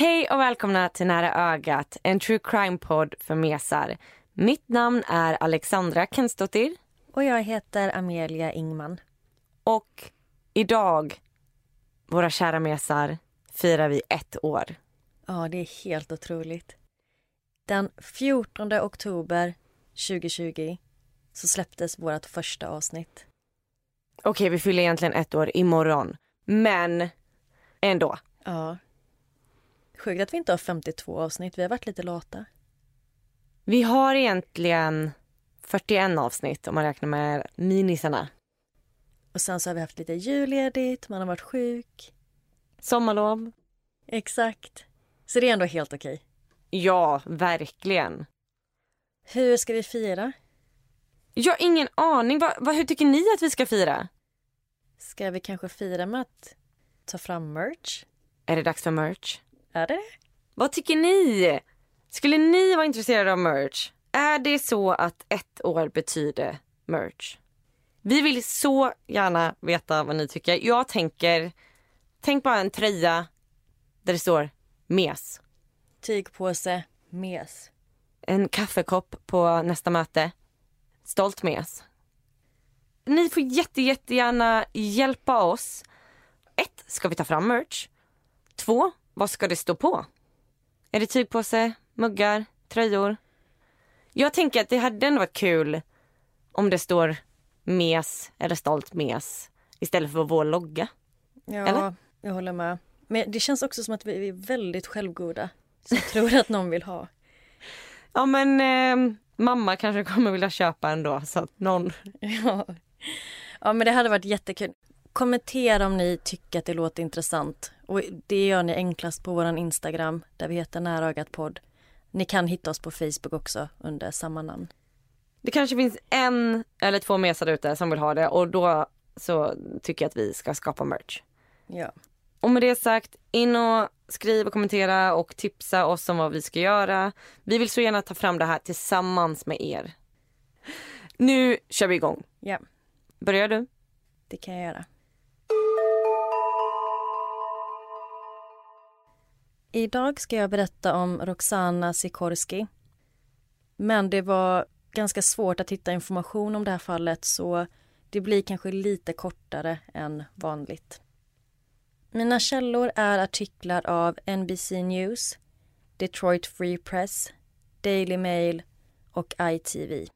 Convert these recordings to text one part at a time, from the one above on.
Hej och välkomna till Nära ögat, en true crime-podd för mesar. Mitt namn är Alexandra Kensdottir Och jag heter Amelia Ingman. och idag, våra kära mesar, firar vi ett år. Ja, det är helt otroligt. Den 14 oktober 2020 så släpptes vårt första avsnitt. Okej, vi fyller egentligen ett år imorgon, men ändå. Ja. Sjukt att vi inte har 52 avsnitt. Vi har varit lite lata. Vi har egentligen 41 avsnitt om man räknar med minisarna. Och sen så har vi haft lite julledigt, man har varit sjuk. Sommarlov. Exakt. Så det är ändå helt okej. Ja, verkligen. Hur ska vi fira? Jag har ingen aning. Va, va, hur tycker ni att vi ska fira? Ska vi kanske fira med att ta fram merch? Är det dags för merch? Är det Vad tycker ni? Skulle ni vara intresserade av merch? Är det så att ett år betyder merch? Vi vill så gärna veta vad ni tycker. Jag tänker, tänk bara en tröja där det står mes. Tygpåse, mes. En kaffekopp på nästa möte. Stolt mes. Ni får jätte, jättegärna hjälpa oss. Ett, ska vi ta fram merch? Två, vad ska det stå på? Är det tygpåse, muggar, tröjor? Jag tänker att det hade ändå varit kul om det står mes eller stolt mes istället för vår logga. Ja, Eller? jag håller med. Men det känns också som att vi är väldigt självgoda. Som tror att någon vill ha. Ja men eh, mamma kanske kommer vilja köpa ändå så att någon... Ja. ja, men det hade varit jättekul. Kommentera om ni tycker att det låter intressant. Och det gör ni enklast på vår Instagram där vi heter Närögat podd. Ni kan hitta oss på Facebook också under samma namn. Det kanske finns en eller två mesar ute som vill ha det och då så tycker jag att vi ska skapa merch. Ja. Och med det sagt, in och skriv och kommentera och tipsa oss om vad vi ska göra. Vi vill så gärna ta fram det här tillsammans med er. Nu kör vi igång. Ja, Börjar du? det kan jag göra. Idag ska jag berätta om Roxana Sikorski. Men det var ganska svårt att hitta information om det här fallet så det blir kanske lite kortare än vanligt. Mina källor är artiklar av NBC News, Detroit Free Press, Daily Mail och ITV.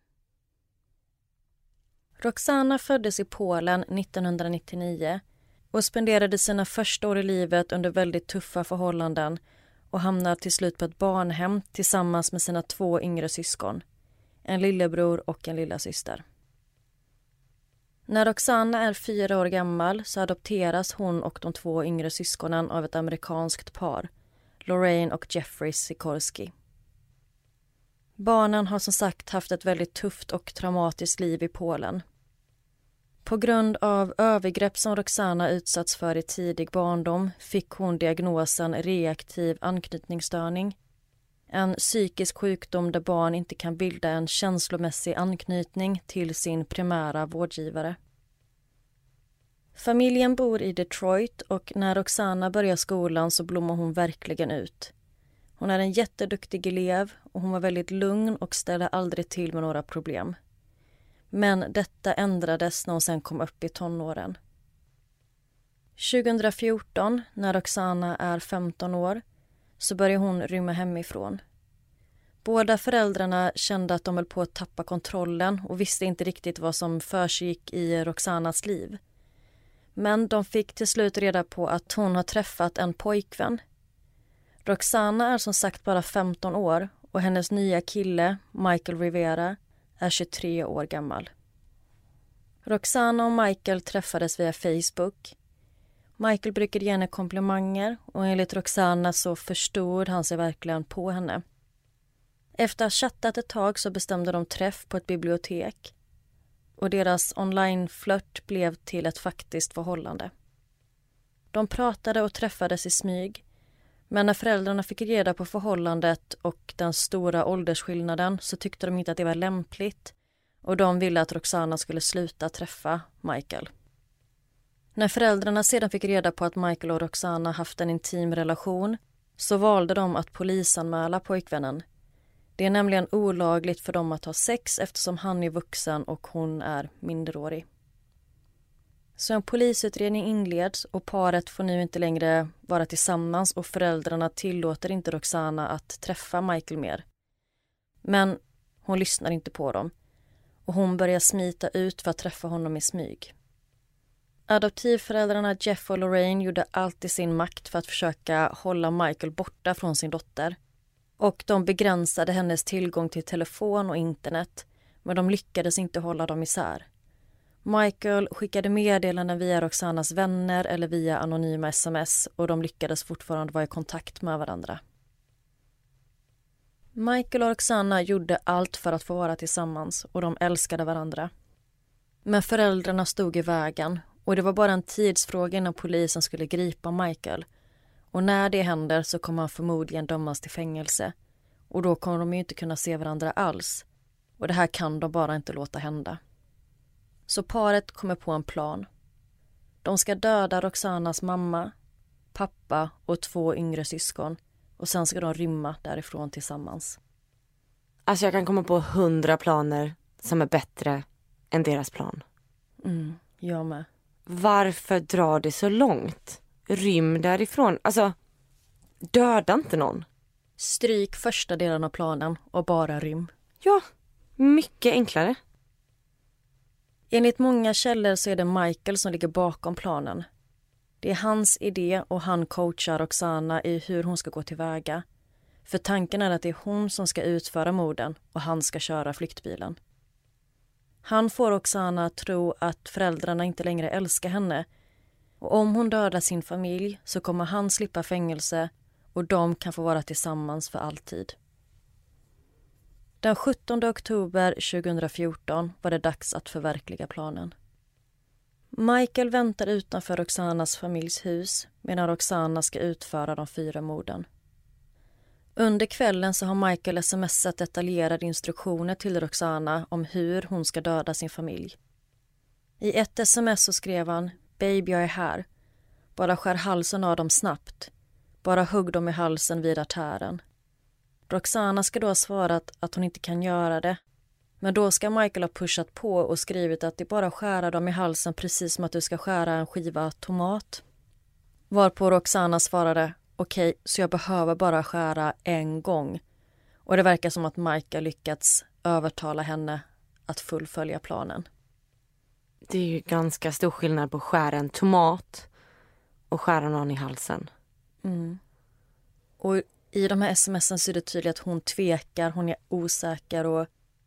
Roxana föddes i Polen 1999 och spenderade sina första år i livet under väldigt tuffa förhållanden och hamnade till slut på ett barnhem tillsammans med sina två yngre syskon, en lillebror och en lilla syster. När Roxana är fyra år gammal så adopteras hon och de två yngre syskonen av ett amerikanskt par, Lorraine och Jeffrey Sikorski. Barnen har som sagt haft ett väldigt tufft och traumatiskt liv i Polen. På grund av övergrepp som Roxana utsatts för i tidig barndom fick hon diagnosen reaktiv anknytningsstörning. En psykisk sjukdom där barn inte kan bilda en känslomässig anknytning till sin primära vårdgivare. Familjen bor i Detroit och när Roxana börjar skolan så blommar hon verkligen ut. Hon är en jätteduktig elev och hon var väldigt lugn och ställde aldrig till med några problem. Men detta ändrades när hon sen kom upp i tonåren. 2014, när Roxana är 15 år, så börjar hon rymma hemifrån. Båda föräldrarna kände att de höll på att tappa kontrollen och visste inte riktigt vad som försiggick i Roxanas liv. Men de fick till slut reda på att hon har träffat en pojkvän. Roxana är som sagt bara 15 år och hennes nya kille, Michael Rivera, är 23 år gammal. Roxana och Michael träffades via Facebook. Michael brukade ge henne komplimanger och enligt Roxana så förstod han sig verkligen på henne. Efter att ha chattat ett tag så bestämde de träff på ett bibliotek och deras onlineflört blev till ett faktiskt förhållande. De pratade och träffades i smyg men när föräldrarna fick reda på förhållandet och den stora åldersskillnaden så tyckte de inte att det var lämpligt och de ville att Roxana skulle sluta träffa Michael. När föräldrarna sedan fick reda på att Michael och Roxana haft en intim relation så valde de att polisanmäla pojkvännen. Det är nämligen olagligt för dem att ha sex eftersom han är vuxen och hon är minderårig. Så en polisutredning inleds och paret får nu inte längre vara tillsammans och föräldrarna tillåter inte Roxana att träffa Michael mer. Men hon lyssnar inte på dem och hon börjar smita ut för att träffa honom i smyg. Adoptivföräldrarna Jeff och Lorraine gjorde allt i sin makt för att försöka hålla Michael borta från sin dotter. Och de begränsade hennes tillgång till telefon och internet men de lyckades inte hålla dem isär. Michael skickade meddelanden via Roxanas vänner eller via anonyma sms och de lyckades fortfarande vara i kontakt med varandra. Michael och Roxana gjorde allt för att få vara tillsammans och de älskade varandra. Men föräldrarna stod i vägen och det var bara en tidsfråga innan polisen skulle gripa Michael. Och när det händer så kommer han förmodligen dömas till fängelse. Och då kommer de ju inte kunna se varandra alls. Och det här kan de bara inte låta hända. Så paret kommer på en plan. De ska döda Roxanas mamma, pappa och två yngre syskon och sen ska de rymma därifrån tillsammans. Alltså jag kan komma på hundra planer som är bättre än deras plan. Mm, jag med. Varför drar det så långt? Rym därifrån. Alltså, döda inte någon. Stryk första delen av planen och bara rym. Ja, mycket enklare. Enligt många källor så är det Michael som ligger bakom planen. Det är hans idé och han coachar Roxana i hur hon ska gå tillväga. För tanken är att det är hon som ska utföra morden och han ska köra flyktbilen. Han får Roxana att tro att föräldrarna inte längre älskar henne och om hon dödar sin familj så kommer han slippa fängelse och de kan få vara tillsammans för alltid. Den 17 oktober 2014 var det dags att förverkliga planen. Michael väntar utanför Roxanas familjs hus medan Roxana ska utföra de fyra morden. Under kvällen så har Michael smsat detaljerade instruktioner till Roxana om hur hon ska döda sin familj. I ett sms så skrev han “Baby, jag är här. Bara skär halsen av dem snabbt. Bara hugg dem i halsen vid artären.” Roxana ska då ha svarat att hon inte kan göra det. Men då ska Michael ha pushat på och skrivit att det bara skära dem i halsen precis som att du ska skära en skiva tomat. Varpå Roxana svarade okej, okay, så jag behöver bara skära en gång. Och det verkar som att Michael lyckats övertala henne att fullfölja planen. Det är ju ganska stor skillnad på att skära en tomat och skära någon i halsen. Mm. Och i de här smsen så är det tydligt att hon tvekar, hon är osäker och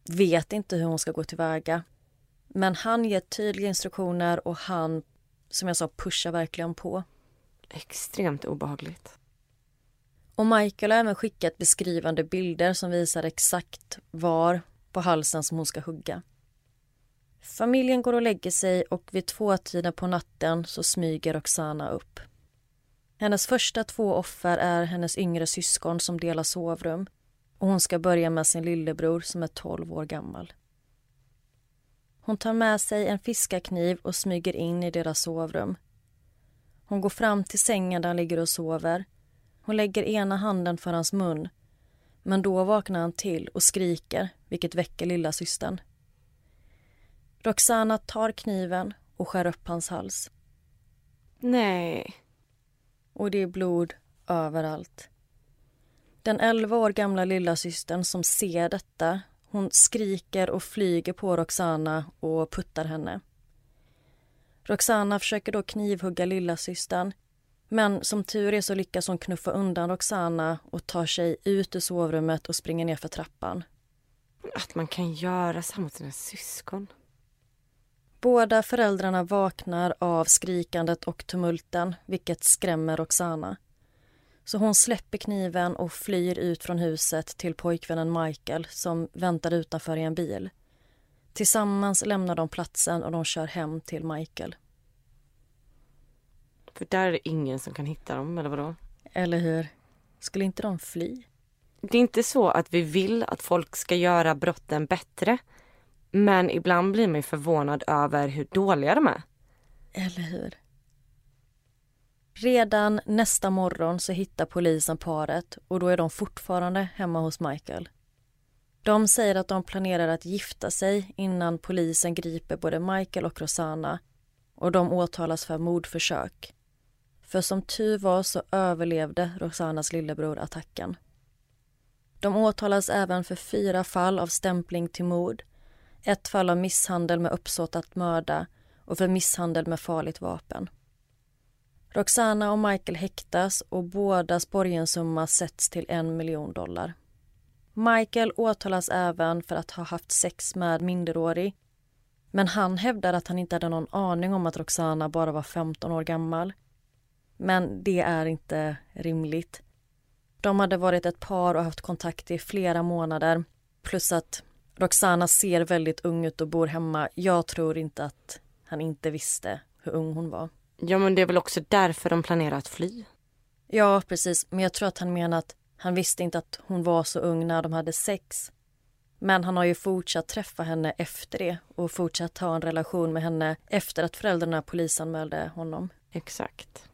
vet inte hur hon ska gå tillväga. Men han ger tydliga instruktioner och han, som jag sa, pushar verkligen på. Extremt obehagligt. Och Michael har även skickat beskrivande bilder som visar exakt var på halsen som hon ska hugga. Familjen går och lägger sig och vid tvåtiden på natten så smyger Roxana upp. Hennes första två offer är hennes yngre syskon som delar sovrum och hon ska börja med sin lillebror som är 12 år gammal. Hon tar med sig en fiskarkniv och smyger in i deras sovrum. Hon går fram till sängen där han ligger och sover. Hon lägger ena handen för hans mun men då vaknar han till och skriker, vilket väcker lilla systern. Roxana tar kniven och skär upp hans hals. Nej och det är blod överallt. Den 11 år gamla lilla systern som ser detta hon skriker och flyger på Roxana och puttar henne. Roxana försöker då knivhugga lilla systern Men som tur är så lyckas hon knuffa undan Roxana och tar sig ut ur sovrummet och springer ner för trappan. Att man kan göra så mot sina syskon. Båda föräldrarna vaknar av skrikandet och tumulten, vilket skrämmer Roxana. Så hon släpper kniven och flyr ut från huset till pojkvännen Michael som väntar utanför i en bil. Tillsammans lämnar de platsen och de kör hem till Michael. För där är det ingen som kan hitta dem, eller vadå? Eller hur? Skulle inte de fly? Det är inte så att vi vill att folk ska göra brotten bättre. Men ibland blir man ju förvånad över hur dåliga de är. Eller hur? Redan nästa morgon så hittar polisen paret och då är de fortfarande hemma hos Michael. De säger att de planerar att gifta sig innan polisen griper både Michael och Rosanna och de åtalas för mordförsök. För som tur var så överlevde Rosannas lillebror attacken. De åtalas även för fyra fall av stämpling till mord, ett fall av misshandel med uppsåt att mörda och för misshandel med farligt vapen. Roxana och Michael häktas och bådas borgenssumma sätts till en miljon dollar. Michael åtalas även för att ha haft sex med minderårig men han hävdar att han inte hade någon aning om att Roxana bara var 15 år gammal. Men det är inte rimligt. De hade varit ett par och haft kontakt i flera månader plus att Roxana ser väldigt ung ut och bor hemma. Jag tror inte att han inte visste hur ung hon var. Ja, men det är väl också därför de planerar att fly? Ja, precis. Men jag tror att han menar att han visste inte att hon var så ung när de hade sex. Men han har ju fortsatt träffa henne efter det och fortsatt ha en relation med henne efter att föräldrarna polisanmälde honom. Exakt.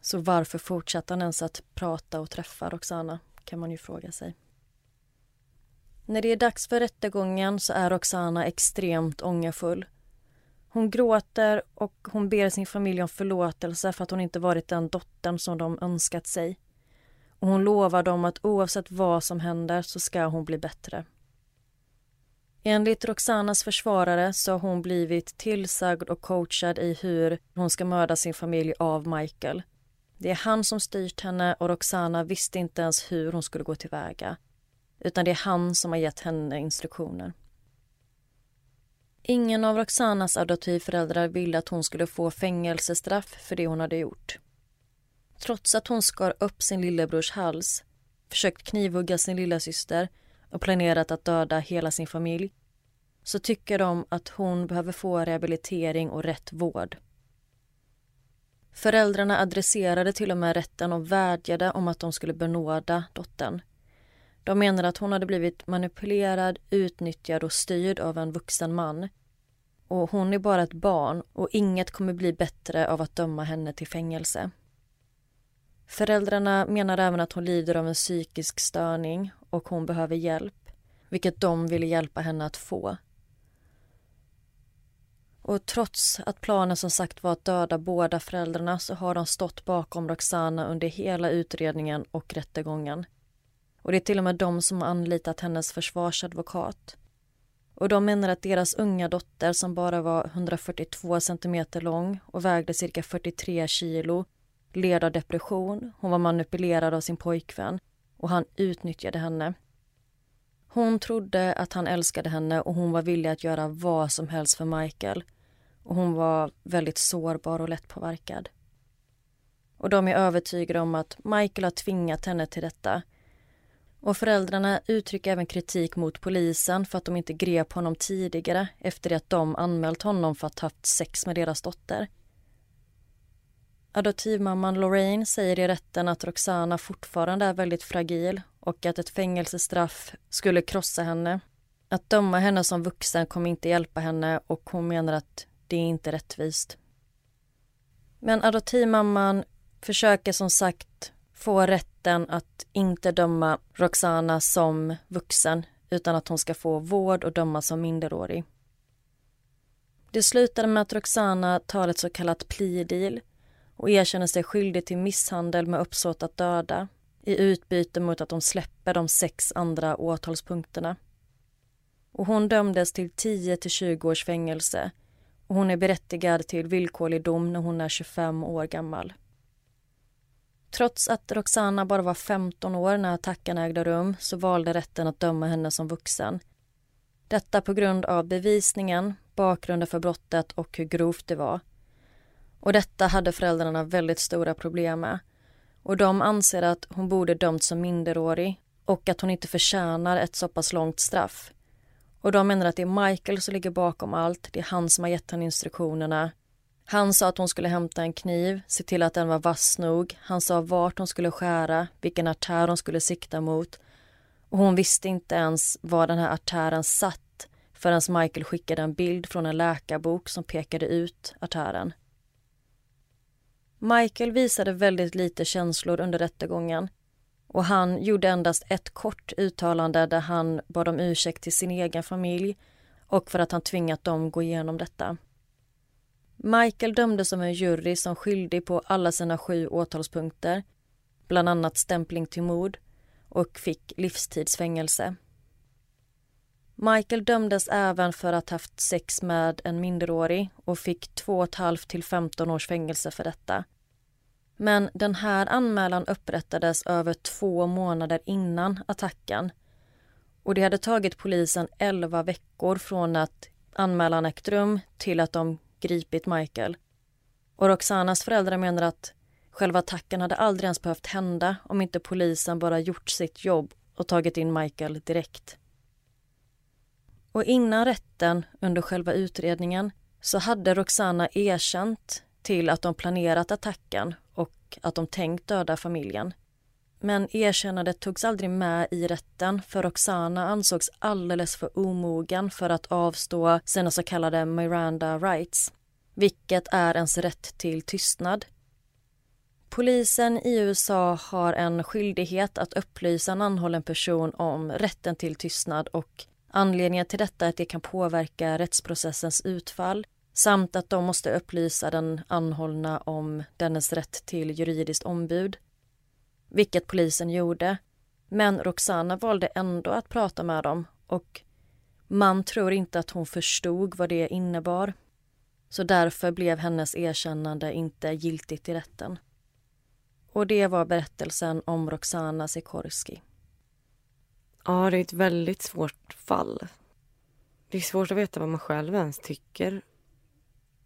Så varför fortsatte han ens att prata och träffa Roxana, kan man ju fråga sig. När det är dags för rättegången så är Roxana extremt ångerfull. Hon gråter och hon ber sin familj om förlåtelse för att hon inte varit den dottern som de önskat sig. Och hon lovar dem att oavsett vad som händer så ska hon bli bättre. Enligt Roxanas försvarare så har hon blivit tillsagd och coachad i hur hon ska mörda sin familj av Michael. Det är han som styrt henne och Roxana visste inte ens hur hon skulle gå tillväga. Utan det är han som har gett henne instruktioner. Ingen av Roxanas adoptivföräldrar ville att hon skulle få fängelsestraff för det hon hade gjort. Trots att hon skar upp sin lillebrors hals, försökt knivhugga sin lilla syster och planerat att döda hela sin familj så tycker de att hon behöver få rehabilitering och rätt vård. Föräldrarna adresserade till och med rätten och vädjade om att de skulle benåda dottern. De menade att hon hade blivit manipulerad, utnyttjad och styrd av en vuxen man. Och hon är bara ett barn och inget kommer bli bättre av att döma henne till fängelse. Föräldrarna menar även att hon lider av en psykisk störning och hon behöver hjälp, vilket de ville hjälpa henne att få. Och trots att planen som sagt var att döda båda föräldrarna så har de stått bakom Roxana under hela utredningen och rättegången. Och det är till och med de som har anlitat hennes försvarsadvokat. Och de menar att deras unga dotter som bara var 142 centimeter lång och vägde cirka 43 kilo led av depression, hon var manipulerad av sin pojkvän och han utnyttjade henne. Hon trodde att han älskade henne och hon var villig att göra vad som helst för Michael. Och hon var väldigt sårbar och lättpåverkad. Och de är övertygade om att Michael har tvingat henne till detta. Och föräldrarna uttrycker även kritik mot polisen för att de inte grep honom tidigare efter det att de anmält honom för att ha haft sex med deras dotter. Adoptivmamman Lorraine säger i rätten att Roxana fortfarande är väldigt fragil och att ett fängelsestraff skulle krossa henne. Att döma henne som vuxen kommer inte hjälpa henne och hon menar att det är inte rättvist. Men adoptivmamman försöker som sagt få rätt rätten att inte döma Roxana som vuxen utan att hon ska få vård och dömas som minderårig. Det slutade med att Roxana tar ett så kallat plea deal och erkänner sig skyldig till misshandel med uppsåt att döda i utbyte mot att de släpper de sex andra åtalspunkterna. Och hon dömdes till 10 till 20 års fängelse och hon är berättigad till villkorlig dom när hon är 25 år gammal. Trots att Roxana bara var 15 år när attacken ägde rum så valde rätten att döma henne som vuxen. Detta på grund av bevisningen, bakgrunden för brottet och hur grovt det var. Och detta hade föräldrarna väldigt stora problem med. Och de anser att hon borde dömts som minderårig och att hon inte förtjänar ett så pass långt straff. Och de menar att det är Michael som ligger bakom allt, det är han som har gett henne instruktionerna. Han sa att hon skulle hämta en kniv, se till att den var vass nog. Han sa vart hon skulle skära, vilken artär hon skulle sikta mot. Och hon visste inte ens var den här artären satt förrän Michael skickade en bild från en läkarbok som pekade ut artären. Michael visade väldigt lite känslor under rättegången och han gjorde endast ett kort uttalande där han bad om ursäkt till sin egen familj och för att han tvingat dem gå igenom detta. Michael dömdes av en jury som skyldig på alla sina sju åtalspunkter, bland annat stämpling till mord och fick livstidsfängelse. Michael dömdes även för att ha haft sex med en minderårig och fick 2,5 till 15 års fängelse för detta. Men den här anmälan upprättades över två månader innan attacken. Och det hade tagit polisen 11 veckor från att anmälan ägt rum till att de gripit Michael. Och Roxanas föräldrar menar att själva attacken hade aldrig ens behövt hända om inte polisen bara gjort sitt jobb och tagit in Michael direkt. Och innan rätten, under själva utredningen, så hade Roxana erkänt till att de planerat attacken och att de tänkt döda familjen. Men erkännandet togs aldrig med i rätten för Roxana ansågs alldeles för omogen för att avstå sina så kallade Miranda rights, vilket är ens rätt till tystnad. Polisen i USA har en skyldighet att upplysa en anhållen person om rätten till tystnad och anledningen till detta är att det kan påverka rättsprocessens utfall samt att de måste upplysa den anhållna om dennes rätt till juridiskt ombud. Vilket polisen gjorde. Men Roxana valde ändå att prata med dem och man tror inte att hon förstod vad det innebar. Så därför blev hennes erkännande inte giltigt i rätten. Och det var berättelsen om Roxana Sikorski. Ja, det är ett väldigt svårt fall. Det är svårt att veta vad man själv ens tycker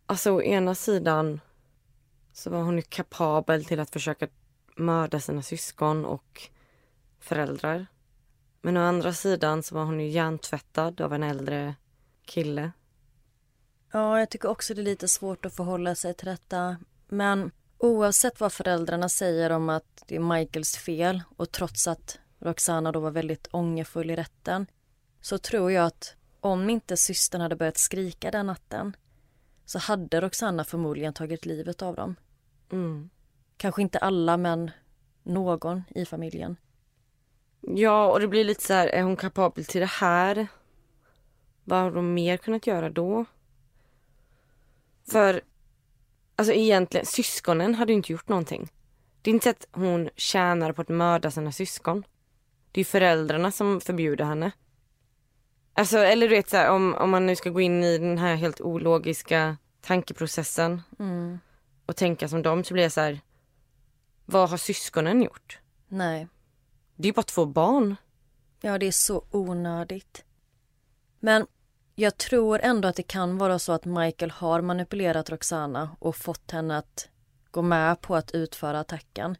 Alltså å ena sidan så var hon ju kapabel till att försöka mörda sina syskon och föräldrar. Men å andra sidan så var hon ju hjärntvättad av en äldre kille. Ja, jag tycker också det är lite svårt att förhålla sig till detta. Men oavsett vad föräldrarna säger om att det är Michaels fel och trots att Roxana då var väldigt ångerfull i rätten så tror jag att om inte systern hade börjat skrika den natten så hade Roxanna förmodligen tagit livet av dem. Mm. Kanske inte alla, men någon i familjen. Ja, och det blir lite så här, är hon kapabel till det här? Vad har de mer kunnat göra då? För, alltså egentligen, syskonen hade ju inte gjort någonting. Det är inte så att hon tjänar på att mörda sina syskon. Det är föräldrarna som förbjuder henne. Alltså, eller du vet så här, om, om man nu ska gå in i den här helt ologiska tankeprocessen mm. och tänka som dem så blir jag så här, vad har syskonen gjort? Nej. Det är bara två barn. Ja, det är så onödigt. Men jag tror ändå att det kan vara så att Michael har manipulerat Roxana och fått henne att gå med på att utföra attacken.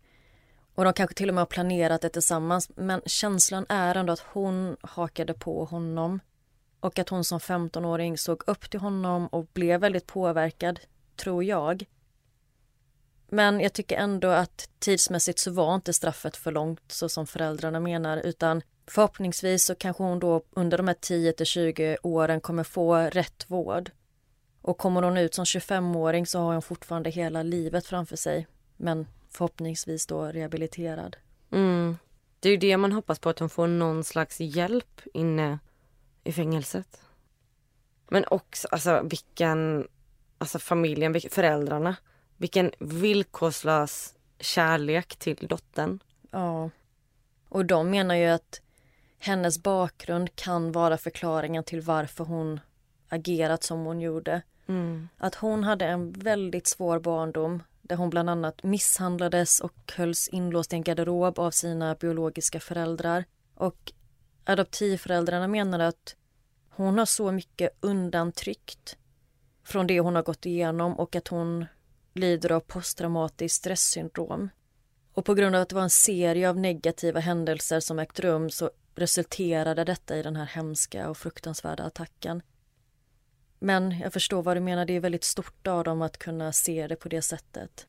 Och de kanske till och med har planerat det tillsammans men känslan är ändå att hon hakade på honom och att hon som 15-åring såg upp till honom och blev väldigt påverkad, tror jag. Men jag tycker ändå att tidsmässigt så var inte straffet för långt så som föräldrarna menar utan förhoppningsvis så kanske hon då under de här 10 till 20 åren kommer få rätt vård. Och kommer hon ut som 25-åring så har hon fortfarande hela livet framför sig men förhoppningsvis då rehabiliterad. Mm. Det är ju det man hoppas på, att hon får någon slags hjälp inne i fängelset. Men också, alltså vilken, alltså familjen, föräldrarna. Vilken villkorslös kärlek till dottern. Ja. Och de menar ju att hennes bakgrund kan vara förklaringen till varför hon agerat som hon gjorde. Mm. Att hon hade en väldigt svår barndom där hon bland annat misshandlades och hölls inlåst i en garderob av sina biologiska föräldrar. Och adoptivföräldrarna menade att hon har så mycket undantryckt från det hon har gått igenom och att hon lider av posttraumatiskt stresssyndrom. Och på grund av att det var en serie av negativa händelser som ägt rum så resulterade detta i den här hemska och fruktansvärda attacken. Men jag förstår vad du menar, det är väldigt stort av dem att kunna se det på det sättet.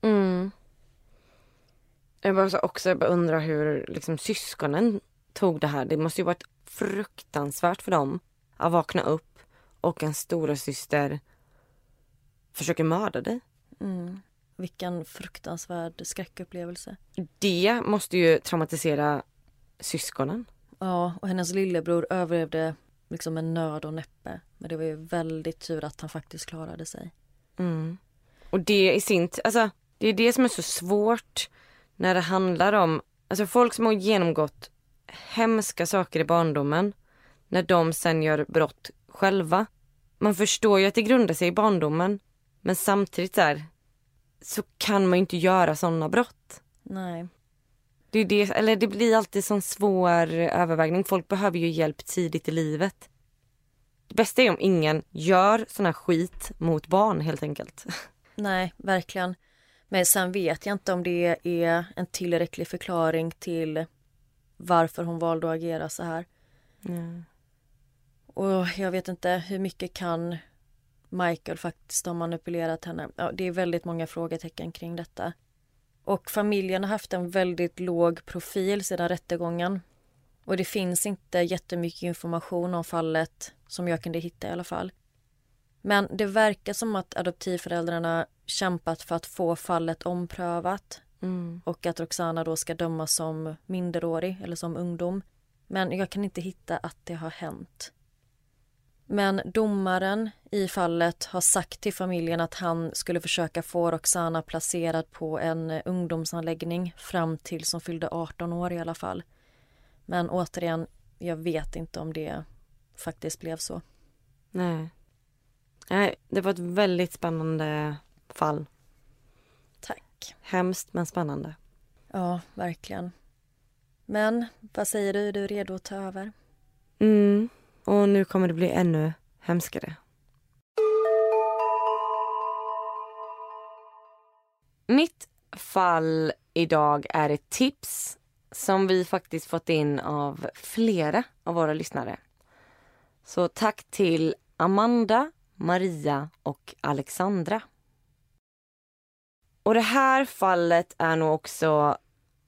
Mm. Jag bara också jag bara undrar hur liksom, syskonen tog det här. Det måste ju varit fruktansvärt för dem att vakna upp och en stora syster försöker mörda dig. Mm. Vilken fruktansvärd skräckupplevelse. Det måste ju traumatisera syskonen. Ja, och hennes lillebror överlevde liksom med nöd och näppe. Men det var ju väldigt tur att han faktiskt klarade sig. Mm. Och det i sin alltså det är det som är så svårt när det handlar om, alltså folk som har genomgått hemska saker i barndomen, när de sen gör brott själva. Man förstår ju att det grundar sig i barndomen, men samtidigt där så kan man ju inte göra sådana brott. Nej. Det, är det, eller det blir alltid sån svår övervägning. Folk behöver ju hjälp tidigt i livet. Det bästa är om ingen gör sån här skit mot barn helt enkelt. Nej, verkligen. Men sen vet jag inte om det är en tillräcklig förklaring till varför hon valde att agera så här. Mm. Och jag vet inte hur mycket kan Michael faktiskt ha manipulerat henne. Ja, det är väldigt många frågetecken kring detta. Och familjen har haft en väldigt låg profil sedan rättegången. Och det finns inte jättemycket information om fallet som jag kunde hitta i alla fall. Men det verkar som att adoptivföräldrarna kämpat för att få fallet omprövat Mm. och att Roxana då ska dömas som minderårig eller som ungdom. Men jag kan inte hitta att det har hänt. Men domaren i fallet har sagt till familjen att han skulle försöka få Roxana placerad på en ungdomsanläggning fram till som fyllde 18 år i alla fall. Men återigen, jag vet inte om det faktiskt blev så. Nej. Nej, det var ett väldigt spännande fall. Tack. Hemskt men spännande. Ja, verkligen. Men vad säger du? Är du redo att ta över? Mm. Och nu kommer det bli ännu hemskare. Mitt fall idag är ett tips som vi faktiskt fått in av flera av våra lyssnare. Så tack till Amanda, Maria och Alexandra. Och det här fallet är nog också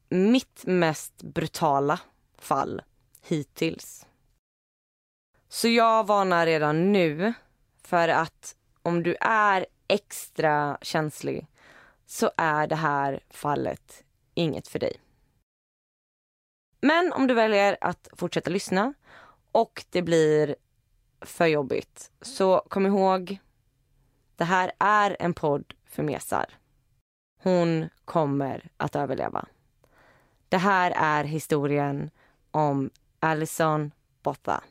mitt mest brutala fall hittills. Så jag varnar redan nu för att om du är extra känslig så är det här fallet inget för dig. Men om du väljer att fortsätta lyssna och det blir för jobbigt så kom ihåg, det här är en podd för mesar. Hon kommer att överleva. Det här är historien om Alison Botta.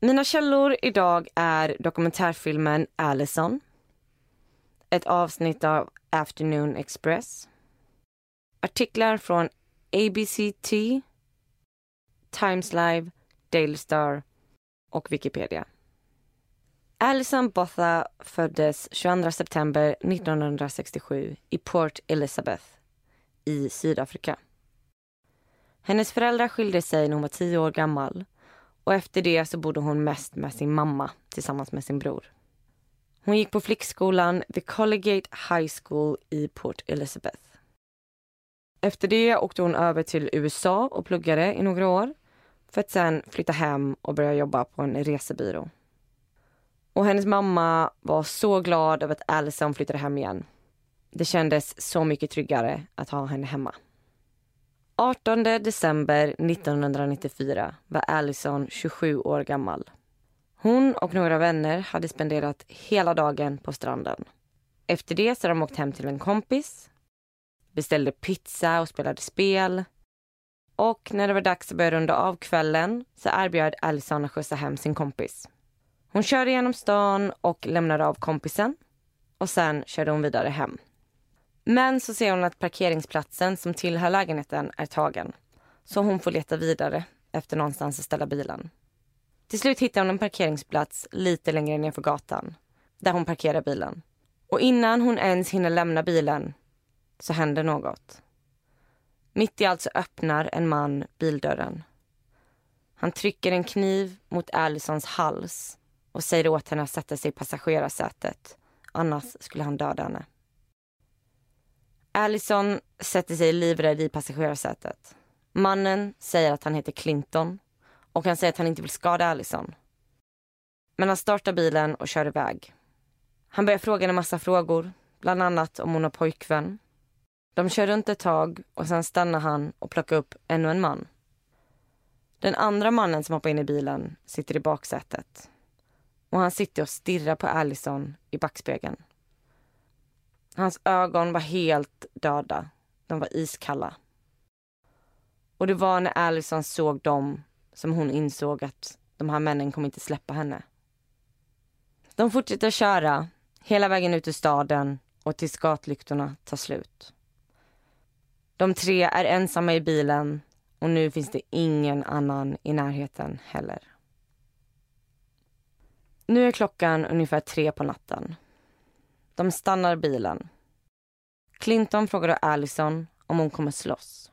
Mina källor idag är dokumentärfilmen Allison, ett avsnitt av Afternoon Express, artiklar från ABCT, Times Live, Daily Star och Wikipedia. Alison Botha föddes 22 september 1967 i Port Elizabeth i Sydafrika. Hennes föräldrar skilde sig när hon var tio år gammal och efter det så bodde hon mest med sin mamma tillsammans med sin bror. Hon gick på flickskolan The Collegiate High School i Port Elizabeth. Efter det åkte hon över till USA och pluggade i några år för att sen flytta hem och börja jobba på en resebyrå. Och hennes mamma var så glad över att Allison flyttade hem igen. Det kändes så mycket tryggare att ha henne hemma. 18 december 1994 var Allison 27 år gammal. Hon och några vänner hade spenderat hela dagen på stranden. Efter det så hade de åkt hem till en kompis, beställde pizza och spelade spel. Och när det var dags att börja runda av kvällen så erbjöd Allison att skjutsa hem sin kompis. Hon körde genom stan och lämnade av kompisen. och sen körde hon vidare hem. Men så ser hon att parkeringsplatsen som tillhör lägenheten är tagen. Så hon får leta vidare efter någonstans att ställa bilen. Till slut hittar hon en parkeringsplats lite längre ner för gatan där hon parkerar bilen. Och innan hon ens hinner lämna bilen så händer något. Mitt i allt så öppnar en man bildörren. Han trycker en kniv mot Allisons hals och säger åt henne att sätta sig i passagerarsätet. Annars skulle han döda henne. Allison sätter sig livrädd i passagerarsätet. Mannen säger att han heter Clinton och han säger att han inte vill skada Allison. Men han startar bilen och kör iväg. Han börjar fråga henne massa frågor, bland annat om hon har pojkvän. De kör runt ett tag och sen stannar han och plockar upp ännu en man. Den andra mannen som hoppar in i bilen sitter i baksätet. Och han sitter och stirrar på Allison i backspegeln. Hans ögon var helt döda. De var iskalla. Och det var när Allison såg dem som hon insåg att de här männen kommer inte släppa henne. De fortsätter köra hela vägen ut ur staden och tills gatlyktorna tar slut. De tre är ensamma i bilen och nu finns det ingen annan i närheten heller. Nu är klockan ungefär tre på natten. De stannar bilen. Clinton frågar då Allison om hon kommer slåss.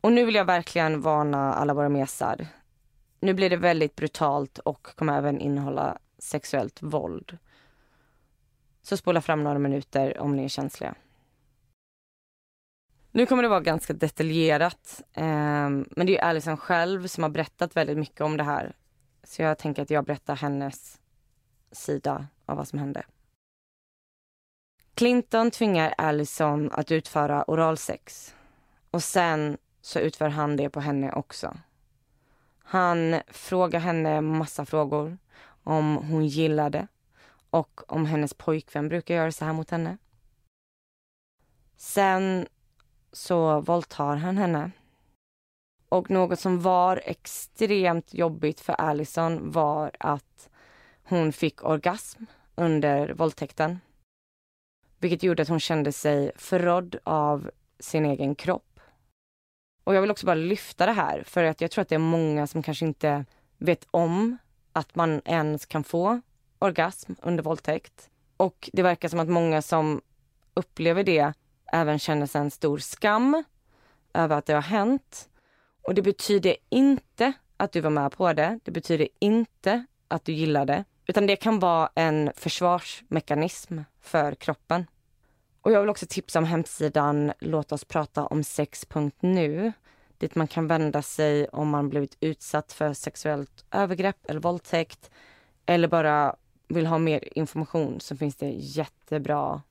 Och nu vill jag verkligen varna alla våra mesar. Nu blir det väldigt brutalt och kommer även innehålla sexuellt våld. Så spola fram några minuter om ni är känsliga. Nu kommer det vara ganska detaljerat. Eh, men det är ju Alison själv som har berättat väldigt mycket om det här. Så jag tänker att jag berättar hennes sida av vad som hände. Clinton tvingar Allison att utföra oralsex. Och sen så utför han det på henne också. Han frågar henne massa frågor om hon gillade och om hennes pojkvän brukar göra så här mot henne. Sen så våldtar han henne. Och något som var extremt jobbigt för Allison var att hon fick orgasm under våldtäkten. Vilket gjorde att hon kände sig förrådd av sin egen kropp. Och jag vill också bara lyfta det här för att jag tror att det är många som kanske inte vet om att man ens kan få orgasm under våldtäkt. Och det verkar som att många som upplever det även känner en stor skam över att det har hänt. Och det betyder inte att du var med på det. Det betyder inte att du gillar det. Utan det kan vara en försvarsmekanism för kroppen. Och jag vill också tipsa om hemsidan Låt oss prata om sex.nu dit man kan vända sig om man blivit utsatt för sexuellt övergrepp eller våldtäkt eller bara vill ha mer information så finns det jättebra,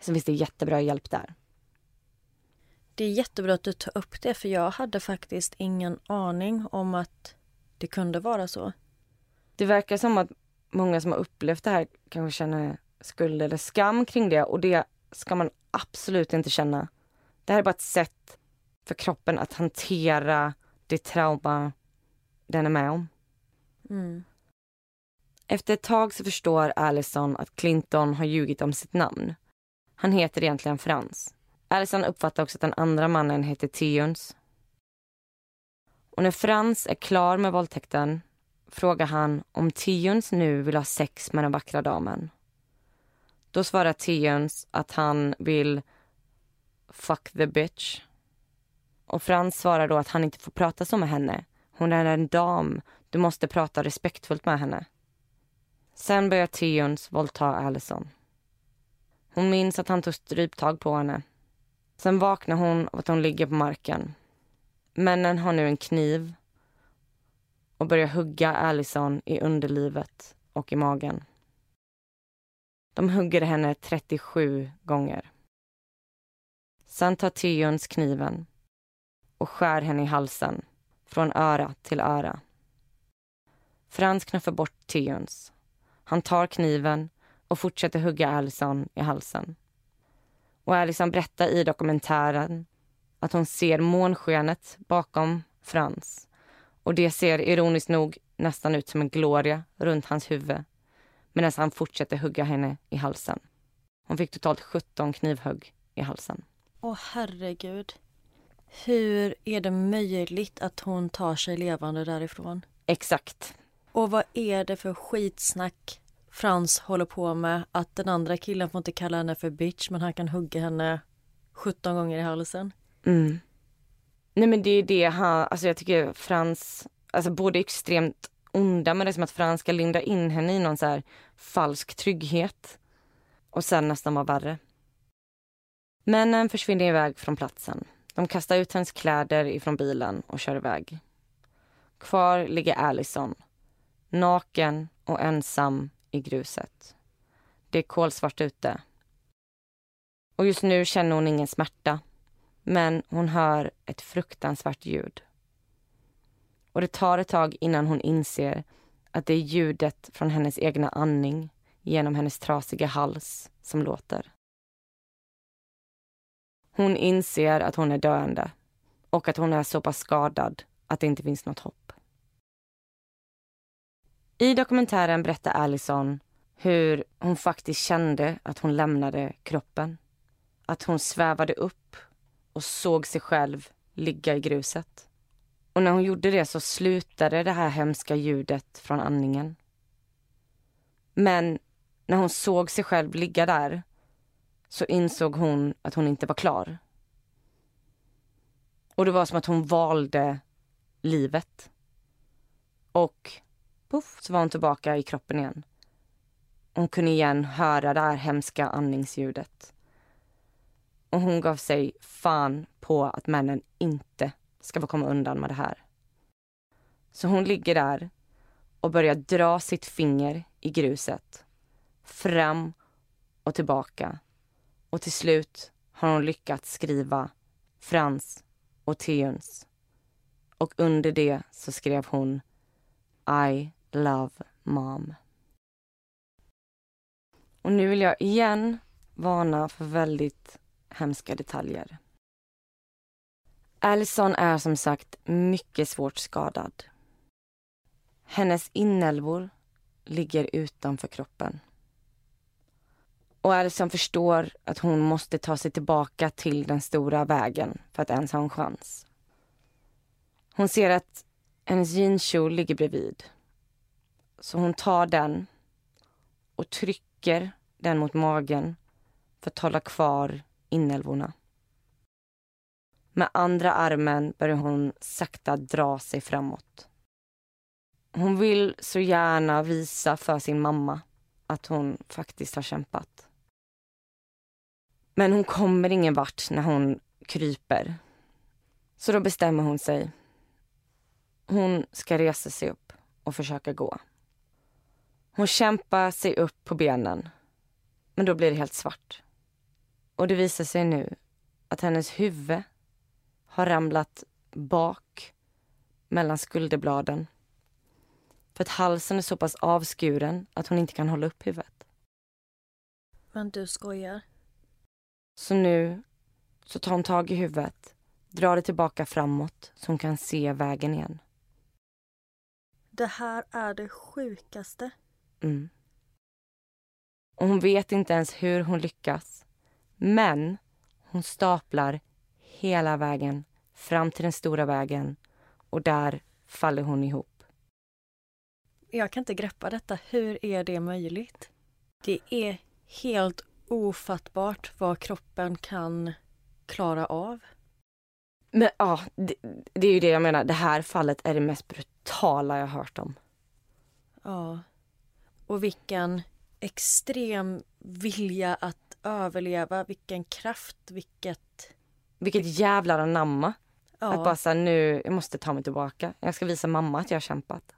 så finns det jättebra hjälp där. Det är jättebra att du tar upp det för jag hade faktiskt ingen aning om att det kunde vara så. Det verkar som att många som har upplevt det här kanske känner skuld eller skam kring det och det ska man absolut inte känna. Det här är bara ett sätt för kroppen att hantera det trauma den är med om. Mm. Efter ett tag så förstår Allison att Clinton har ljugit om sitt namn. Han heter egentligen Frans. Allison uppfattar också att den andra mannen heter Tions. Och när Frans är klar med våldtäkten frågar han om Tions nu vill ha sex med den vackra damen. Då svarar Tions att han vill fuck the bitch. Och Frans svarar då att han inte får prata så med henne. Hon är en dam. Du måste prata respektfullt med henne. Sen börjar Tions våldta Allison. Hon minns att han tog stryptag på henne. Sen vaknar hon av att hon ligger på marken. Männen har nu en kniv och börjar hugga Allison i underlivet och i magen. De hugger henne 37 gånger. Sen tar Tyons kniven och skär henne i halsen, från öra till öra. Frans knuffar bort Tyons. Han tar kniven och fortsätter hugga Allison i halsen. Och Allison berättar i dokumentären att hon ser månskenet bakom Frans. Och det ser ironiskt nog nästan ut som en gloria runt hans huvud medan han fortsätter hugga henne i halsen. Hon fick totalt 17 knivhugg i halsen. Åh herregud. Hur är det möjligt att hon tar sig levande därifrån? Exakt. Och vad är det för skitsnack Frans håller på med? Att den andra killen får inte kalla henne för bitch men han kan hugga henne 17 gånger i halsen. Mm. Nej men det är det han, alltså jag tycker Frans, alltså både extremt onda men det är som att Frans ska linda in henne i någon så här falsk trygghet. Och sen nästan vara värre. Männen försvinner iväg från platsen. De kastar ut hennes kläder ifrån bilen och kör iväg. Kvar ligger Allison, naken och ensam i gruset. Det är kolsvart ute. Och just nu känner hon ingen smärta. Men hon hör ett fruktansvärt ljud. Och det tar ett tag innan hon inser att det är ljudet från hennes egna andning genom hennes trasiga hals som låter. Hon inser att hon är döende och att hon är så pass skadad att det inte finns något hopp. I dokumentären berättar Allison hur hon faktiskt kände att hon lämnade kroppen. Att hon svävade upp och såg sig själv ligga i gruset. Och när hon gjorde det så slutade det här hemska ljudet från andningen. Men när hon såg sig själv ligga där så insåg hon att hon inte var klar. Och det var som att hon valde livet. Och poff så var hon tillbaka i kroppen igen. Hon kunde igen höra det här hemska andningsljudet. Och hon gav sig fan på att männen inte ska få komma undan med det här. Så hon ligger där och börjar dra sitt finger i gruset. Fram och tillbaka. Och till slut har hon lyckats skriva Frans och Teuns. Och under det så skrev hon I love mom. Och nu vill jag igen varna för väldigt hemska detaljer. Allison är som sagt mycket svårt skadad. Hennes inälvor ligger utanför kroppen. Och Allison förstår att hon måste ta sig tillbaka till den stora vägen för att ens ha en chans. Hon ser att hennes jeanskjol ligger bredvid. Så hon tar den och trycker den mot magen för att hålla kvar inälvorna. Med andra armen börjar hon sakta dra sig framåt. Hon vill så gärna visa för sin mamma att hon faktiskt har kämpat. Men hon kommer ingen vart när hon kryper. Så då bestämmer hon sig. Hon ska resa sig upp och försöka gå. Hon kämpar sig upp på benen. Men då blir det helt svart. Och det visar sig nu att hennes huvud har ramlat bak mellan skulderbladen. För att halsen är så pass avskuren att hon inte kan hålla upp huvudet. Men du skojar? Så nu så tar hon tag i huvudet, drar det tillbaka framåt så hon kan se vägen igen. Det här är det sjukaste. Mm. Och hon vet inte ens hur hon lyckas. Men hon staplar hela vägen fram till den stora vägen och där faller hon ihop. Jag kan inte greppa detta. Hur är det möjligt? Det är helt ofattbart vad kroppen kan klara av. Men ja, det, det är ju det jag menar. Det här fallet är det mest brutala jag hört om. Ja. Och vilken extrem vilja att överleva, vilken kraft, vilket... Vilket jävlar anamma. Ja, Att bara säga nu, jag måste ta mig tillbaka. Jag ska visa mamma att jag har kämpat.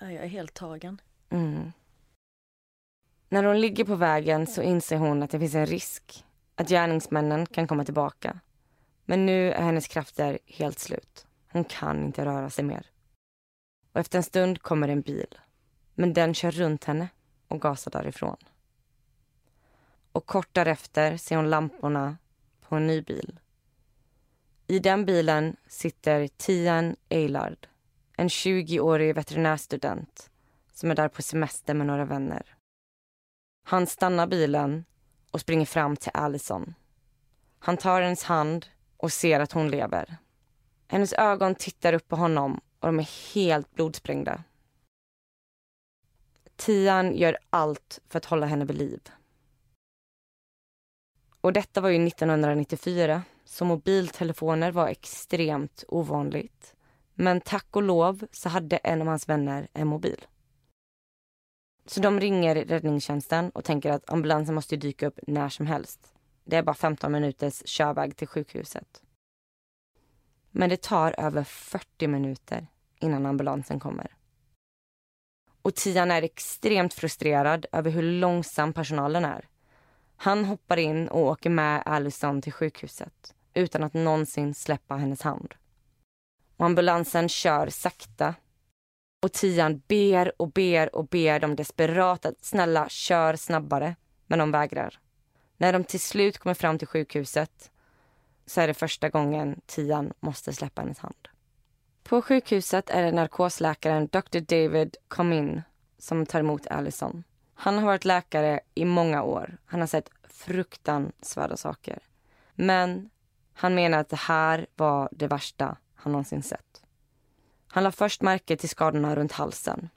ja, jag är helt tagen. Mm. När hon ligger på vägen så inser hon att det finns en risk att gärningsmännen kan komma tillbaka. Men nu är hennes krafter helt slut. Hon kan inte röra sig mer. Och efter en stund kommer en bil. Men den kör runt henne och gasar därifrån. Och kort därefter ser hon lamporna på en ny bil. I den bilen sitter Tian Eilard, en 20-årig veterinärstudent som är där på semester med några vänner. Han stannar bilen och springer fram till Allison. Han tar hennes hand och ser att hon lever. Hennes ögon tittar upp på honom och de är helt blodsprängda. Tian gör allt för att hålla henne vid liv. Och detta var ju 1994, så mobiltelefoner var extremt ovanligt. Men tack och lov så hade en av hans vänner en mobil. Så de ringer räddningstjänsten och tänker att ambulansen måste dyka upp när som helst. Det är bara 15 minuters körväg till sjukhuset. Men det tar över 40 minuter innan ambulansen kommer. Och Tian är extremt frustrerad över hur långsam personalen är. Han hoppar in och åker med Allison till sjukhuset utan att någonsin släppa hennes hand. Och ambulansen kör sakta. Och Tian ber och ber och ber dem desperat att snälla kör snabbare. Men de vägrar. När de till slut kommer fram till sjukhuset så är det första gången Tian måste släppa hennes hand. På sjukhuset är det narkosläkaren Dr. David Comin som tar emot Allison. Han har varit läkare i många år. Han har sett fruktansvärda saker. Men han menar att det här var det värsta han någonsin sett. Han la först märke till skadorna runt halsen.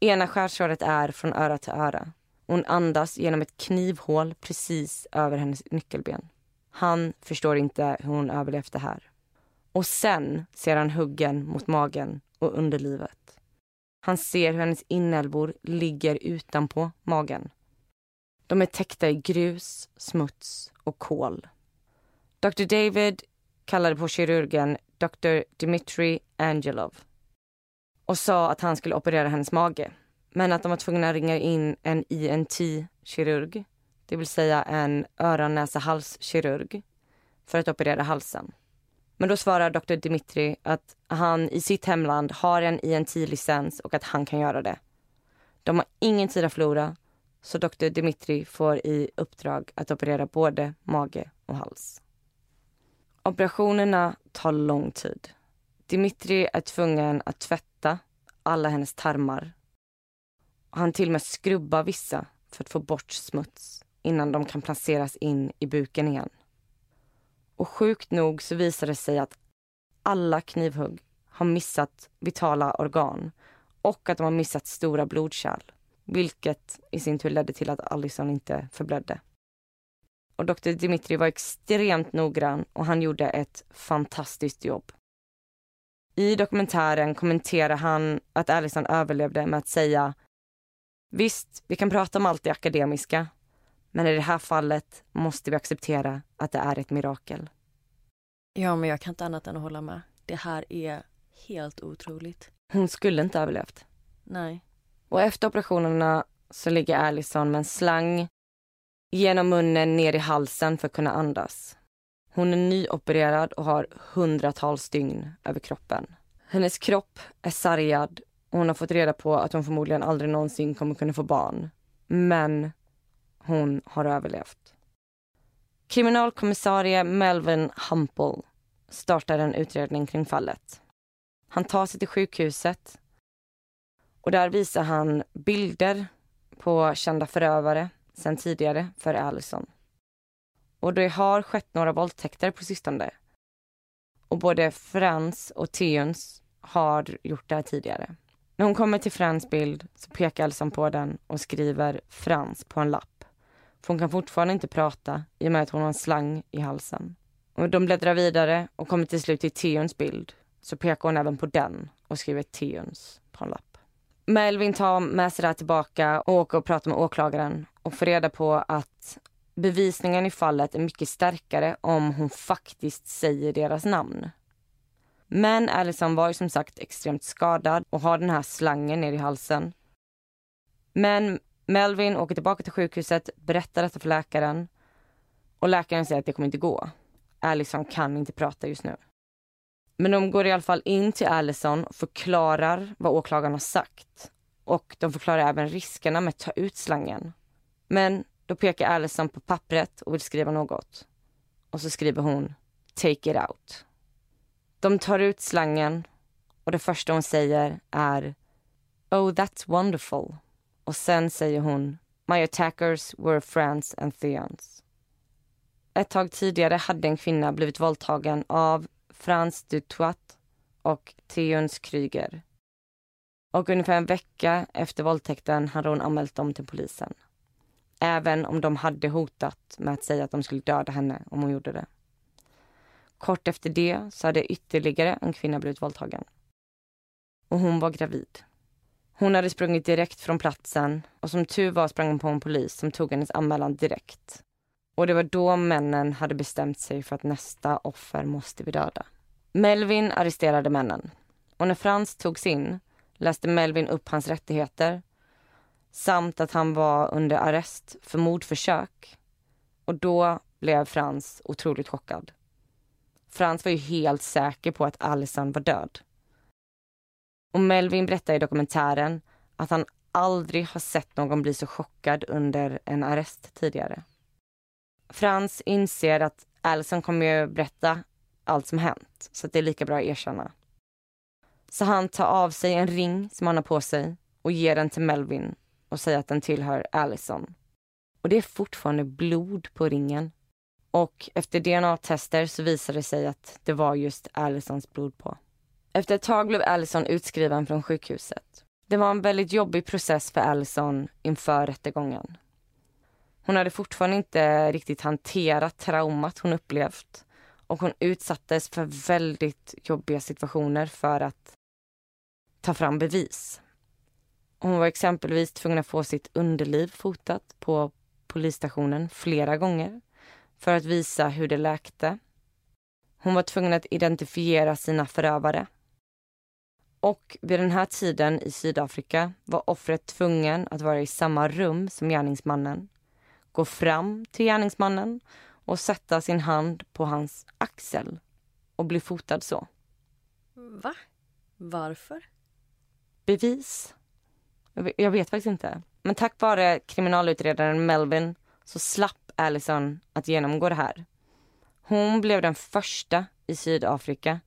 Ena skärsåret är från öra till öra. Hon andas genom ett knivhål precis över hennes nyckelben. Han förstår inte hur hon överlevt det här. Och sen ser han huggen mot magen och underlivet. Han ser hur hennes inälvor ligger utanpå magen. De är täckta i grus, smuts och kol. Dr David kallade på kirurgen Dr Dmitri Angelov och sa att han skulle operera hennes mage men att de var tvungna att ringa in en INT-kirurg det vill säga en öron-näsa-hals-kirurg, för att operera halsen. Men då svarar doktor Dimitri att han i sitt hemland har en INT-licens och att han kan göra det. De har ingen tid att förlora så doktor Dimitri får i uppdrag att operera både mage och hals. Operationerna tar lång tid. Dimitri är tvungen att tvätta alla hennes tarmar. Han till och med skrubbar vissa för att få bort smuts innan de kan placeras in i buken igen. Och sjukt nog så visar det sig att alla knivhugg har missat vitala organ och att de har missat stora blodkärl. Vilket i sin tur ledde till att Allison inte förblödde. Och doktor Dimitri var extremt noggrann och han gjorde ett fantastiskt jobb. I dokumentären kommenterar han att Allison överlevde med att säga Visst, vi kan prata om allt det akademiska, men i det här fallet måste vi acceptera att det är ett mirakel. Ja, men jag kan inte annat än att hålla med. Det här är helt otroligt. Hon skulle inte överlevt. Nej. Och efter operationerna så ligger Allison med en slang genom munnen ner i halsen för att kunna andas. Hon är nyopererad och har hundratals dygn över kroppen. Hennes kropp är sargad och hon har fått reda på att hon förmodligen aldrig någonsin kommer kunna få barn. Men hon har överlevt. Kriminalkommissarie Melvin Humple startar en utredning kring fallet. Han tar sig till sjukhuset och där visar han bilder på kända förövare sen tidigare för Allison. Och det har skett några våldtäkter på sistone. Och både Frans och Teuns har gjort det här tidigare. När hon kommer till Frans bild så pekar Allison på den och skriver Frans på en lapp. För hon kan fortfarande inte prata i och med att hon har en slang i halsen. Och de bläddrar vidare och kommer till slut till Theons bild. Så pekar hon även på den och skriver Theons på en lapp. Melvin tar med sig det här tillbaka och åker och pratar med åklagaren och får reda på att bevisningen i fallet är mycket starkare om hon faktiskt säger deras namn. Men Allison var ju som sagt extremt skadad och har den här slangen ner i halsen. Men Melvin åker tillbaka till sjukhuset, berättar detta för läkaren och läkaren säger att det kommer inte gå. Allison kan inte prata just nu. Men de går i alla fall in till Allison och förklarar vad åklagaren har sagt. Och de förklarar även riskerna med att ta ut slangen. Men då pekar Allison på pappret och vill skriva något. Och så skriver hon Take it out. De tar ut slangen och det första hon säger är Oh that's wonderful. Och sen säger hon My attackers were friends and Theons. Ett tag tidigare hade en kvinna blivit våldtagen av Frans Dutoit och Theons Kryger. Och ungefär en vecka efter våldtäkten hade hon anmält dem till polisen. Även om de hade hotat med att säga att de skulle döda henne om hon gjorde det. Kort efter det så hade ytterligare en kvinna blivit våldtagen. Och hon var gravid. Hon hade sprungit direkt från platsen och som tur var sprang hon på en polis som tog hennes anmälan direkt. Och det var då männen hade bestämt sig för att nästa offer måste vi döda. Melvin arresterade männen. Och när Frans togs in läste Melvin upp hans rättigheter samt att han var under arrest för mordförsök. Och då blev Frans otroligt chockad. Frans var ju helt säker på att Allison var död. Och Melvin berättar i dokumentären att han aldrig har sett någon bli så chockad under en arrest tidigare. Frans inser att Allison kommer ju berätta allt som hänt, så det är lika bra att erkänna. Så han tar av sig en ring som han har på sig och ger den till Melvin och säger att den tillhör Allison. Och det är fortfarande blod på ringen. Och efter DNA-tester så visar det sig att det var just Allisons blod på. Efter ett tag blev Allison utskriven från sjukhuset. Det var en väldigt jobbig process för Allison inför rättegången. Hon hade fortfarande inte riktigt hanterat traumat hon upplevt och hon utsattes för väldigt jobbiga situationer för att ta fram bevis. Hon var exempelvis tvungen att få sitt underliv fotat på polisstationen flera gånger för att visa hur det läkte. Hon var tvungen att identifiera sina förövare. Och vid den här tiden i Sydafrika var offret tvungen att vara i samma rum som gärningsmannen, gå fram till gärningsmannen och sätta sin hand på hans axel och bli fotad så. Va? Varför? Bevis? Jag vet faktiskt inte. Men tack vare kriminalutredaren Melvin så slapp Allison att genomgå det här. Hon blev den första i Sydafrika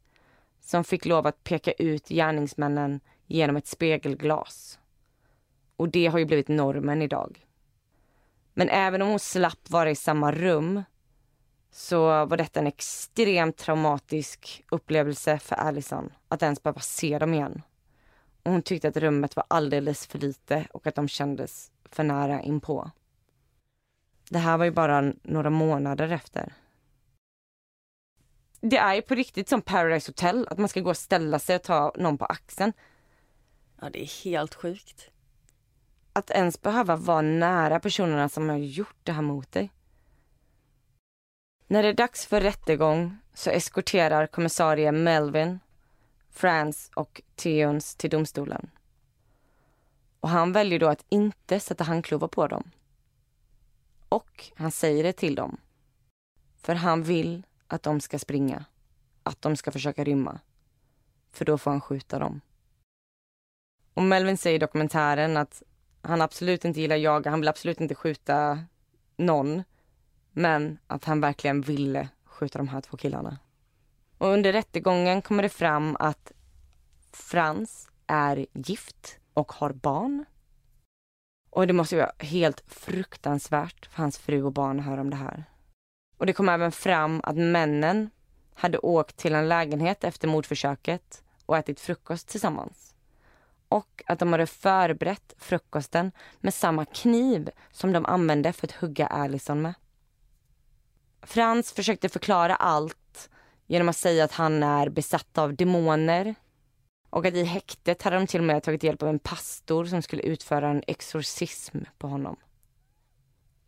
som fick lov att peka ut gärningsmännen genom ett spegelglas. Och det har ju blivit normen idag. Men även om hon slapp vara i samma rum så var detta en extremt traumatisk upplevelse för Allison att ens behöva se dem igen. Och hon tyckte att rummet var alldeles för lite och att de kändes för nära inpå. Det här var ju bara några månader efter. Det är ju på riktigt som Paradise Hotel, att man ska gå och ställa sig och ta någon på axeln. Ja, det är helt sjukt. Att ens behöva vara nära personerna som har gjort det här mot dig. När det är dags för rättegång så eskorterar kommissarie Melvin, Frans och Theons till domstolen. Och han väljer då att inte sätta handklovar på dem. Och han säger det till dem. För han vill att de ska springa. Att de ska försöka rymma. För då får han skjuta dem. Och Melvin säger i dokumentären att han absolut inte gillar jaga, han vill absolut inte skjuta någon. Men att han verkligen ville skjuta de här två killarna. Och under rättegången kommer det fram att Frans är gift och har barn. Och det måste vara helt fruktansvärt för hans fru och barn att höra om det här. Och det kom även fram att männen hade åkt till en lägenhet efter mordförsöket och ätit frukost tillsammans. Och att de hade förberett frukosten med samma kniv som de använde för att hugga Allison med. Frans försökte förklara allt genom att säga att han är besatt av demoner och att i häktet hade de till och med tagit hjälp av en pastor som skulle utföra en exorcism på honom.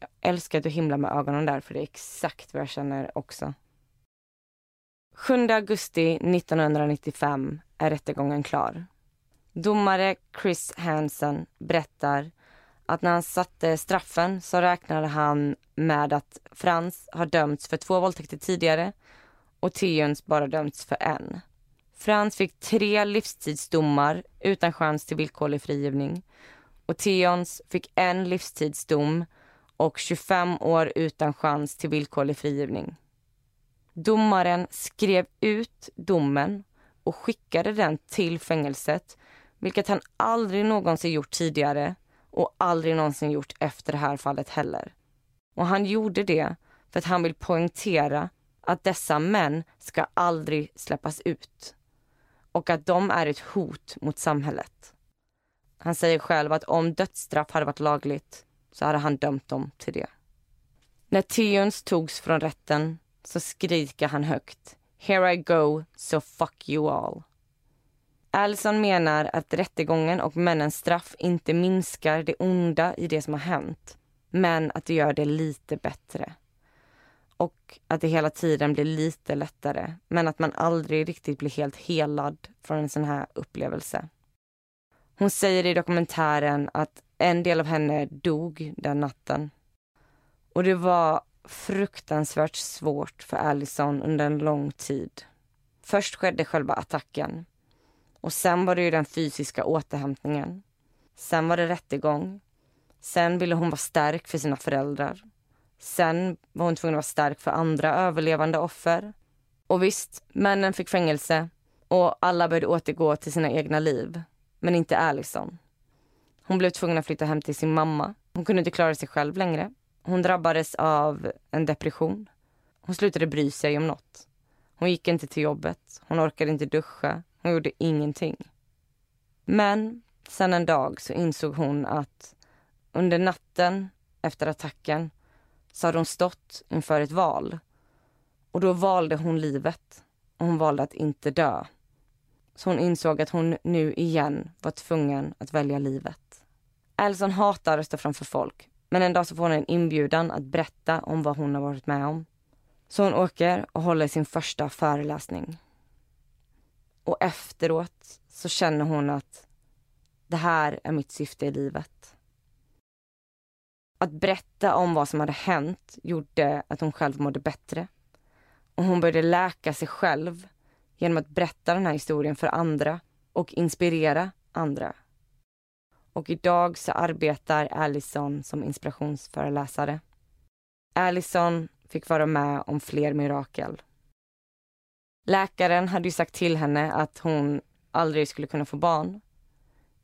Jag älskar att du himlar med ögonen där för det är exakt vad jag känner också. 7 augusti 1995 är rättegången klar. Domare Chris Hansen berättar att när han satte straffen så räknade han med att Frans har dömts för två våldtäkter tidigare och Theons bara dömts för en. Frans fick tre livstidsdomar utan chans till villkorlig frigivning och Theons fick en livstidsdom och 25 år utan chans till villkorlig frigivning. Domaren skrev ut domen och skickade den till fängelset vilket han aldrig någonsin gjort tidigare och aldrig någonsin gjort efter det här fallet heller. Och han gjorde det för att han vill poängtera att dessa män ska aldrig släppas ut och att de är ett hot mot samhället. Han säger själv att om dödsstraff hade varit lagligt så hade han dömt dem till det. När Theons togs från rätten så skriker han högt Here I go, so fuck you all. Allison menar att rättegången och männens straff inte minskar det onda i det som har hänt men att det gör det lite bättre. Och att det hela tiden blir lite lättare men att man aldrig riktigt blir helt helad från en sån här upplevelse. Hon säger i dokumentären att en del av henne dog den natten. Och det var fruktansvärt svårt för Allison under en lång tid. Först skedde själva attacken. Och sen var det ju den fysiska återhämtningen. Sen var det rättegång. Sen ville hon vara stark för sina föräldrar. Sen var hon tvungen att vara stark för andra överlevande offer. Och visst, männen fick fängelse och alla började återgå till sina egna liv. Men inte Allison. Hon blev tvungen att flytta hem till sin mamma. Hon kunde inte klara sig själv längre. Hon drabbades av en depression. Hon slutade bry sig om något. Hon gick inte till jobbet. Hon orkade inte duscha. Hon gjorde ingenting. Men sen en dag så insåg hon att under natten efter attacken så hade hon stått inför ett val. Och då valde hon livet. Och hon valde att inte dö. Så hon insåg att hon nu igen var tvungen att välja livet. Alison hatar att stå framför folk. Men en dag så får hon en inbjudan att berätta om vad hon har varit med om. Så hon åker och håller sin första föreläsning. Och efteråt så känner hon att det här är mitt syfte i livet. Att berätta om vad som hade hänt gjorde att hon själv mådde bättre. Och hon började läka sig själv genom att berätta den här historien för andra och inspirera andra. Och idag så arbetar Allison som inspirationsföreläsare. Allison fick vara med om fler mirakel. Läkaren hade ju sagt till henne att hon aldrig skulle kunna få barn.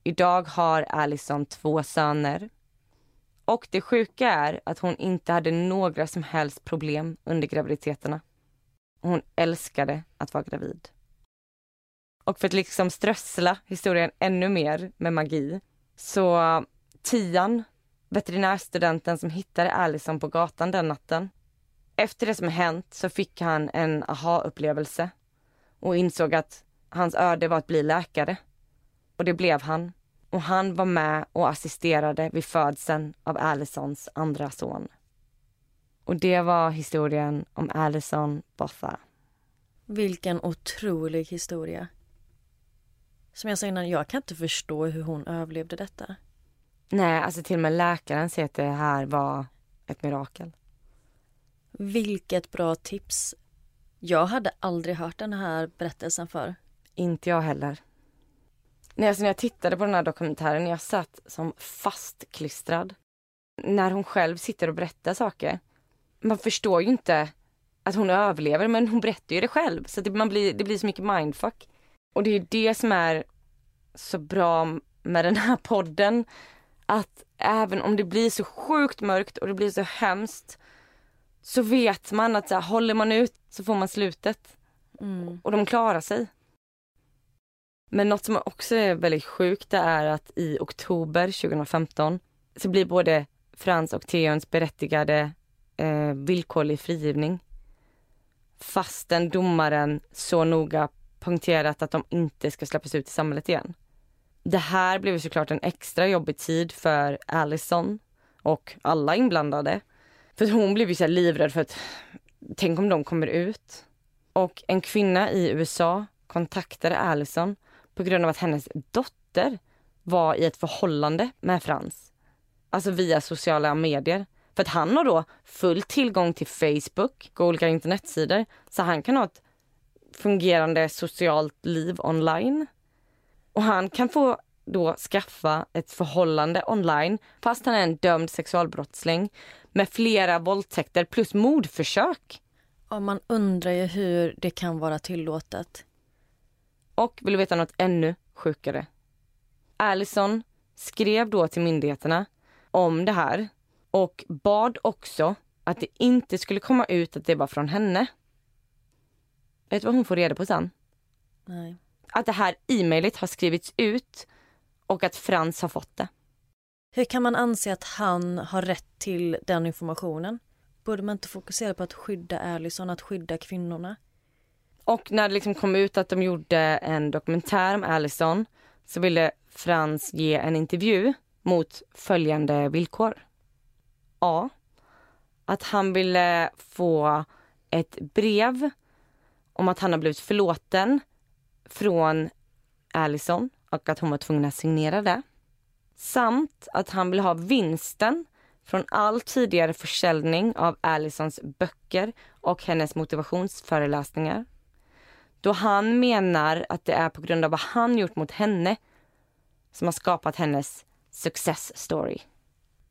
Idag har Allison två söner. Och det sjuka är att hon inte hade några som helst problem under graviditeterna. Hon älskade att vara gravid. Och för att liksom strössla historien ännu mer med magi så Tian, veterinärstudenten som hittade Allison på gatan den natten. Efter det som hänt så fick han en aha-upplevelse och insåg att hans öde var att bli läkare. Och det blev han. Och han var med och assisterade vid födseln av Allisons andra son. Och det var historien om Allison Botha. Vilken otrolig historia. Som jag sa innan, jag kan inte förstå hur hon överlevde detta. Nej, alltså till och med läkaren säger att det här var ett mirakel. Vilket bra tips. Jag hade aldrig hört den här berättelsen för. Inte jag heller. Nej, alltså när jag tittade på den här dokumentären, jag satt som fastklistrad. När hon själv sitter och berättar saker. Man förstår ju inte att hon överlever, men hon berättar ju det själv. Så det, man blir, det blir så mycket mindfuck. Och det är det som är så bra med den här podden. Att även om det blir så sjukt mörkt och det blir så hemskt så vet man att så här, håller man ut så får man slutet. Mm. Och de klarar sig. Men något som också är väldigt sjukt det är att i oktober 2015 så blir både Frans och Theons berättigade eh, villkorlig frigivning. Fastän domaren så noga poängterat att de inte ska släppas ut i samhället igen. Det här blev såklart en extra jobbig tid för Allison och alla inblandade. För hon blev ju så livrädd för att tänk om de kommer ut. Och en kvinna i USA kontaktade Allison på grund av att hennes dotter var i ett förhållande med Frans. Alltså via sociala medier. För att han har då full tillgång till Facebook och olika internetsidor. Så han kan ha ett fungerande socialt liv online. Och han kan få då skaffa ett förhållande online fast han är en dömd sexualbrottsling med flera våldtäkter plus mordförsök. Ja, man undrar ju hur det kan vara tillåtet. Och vill du veta något ännu sjukare? Allison skrev då till myndigheterna om det här och bad också att det inte skulle komma ut att det var från henne. Vet du vad hon får reda på sen? Nej. Att det här e-mailet har skrivits ut och att Frans har fått det. Hur kan man anse att han har rätt till den informationen? Borde man inte fokusera på att skydda Allison, att skydda kvinnorna? Och när det liksom kom ut att de gjorde en dokumentär om Allison så ville Frans ge en intervju mot följande villkor. A. Att han ville få ett brev om att han har blivit förlåten från Allison och att hon var tvungen att signera det. Samt att han vill ha vinsten från all tidigare försäljning av Allisons böcker och hennes motivationsföreläsningar. Då han menar att det är på grund av vad han gjort mot henne som har skapat hennes success story.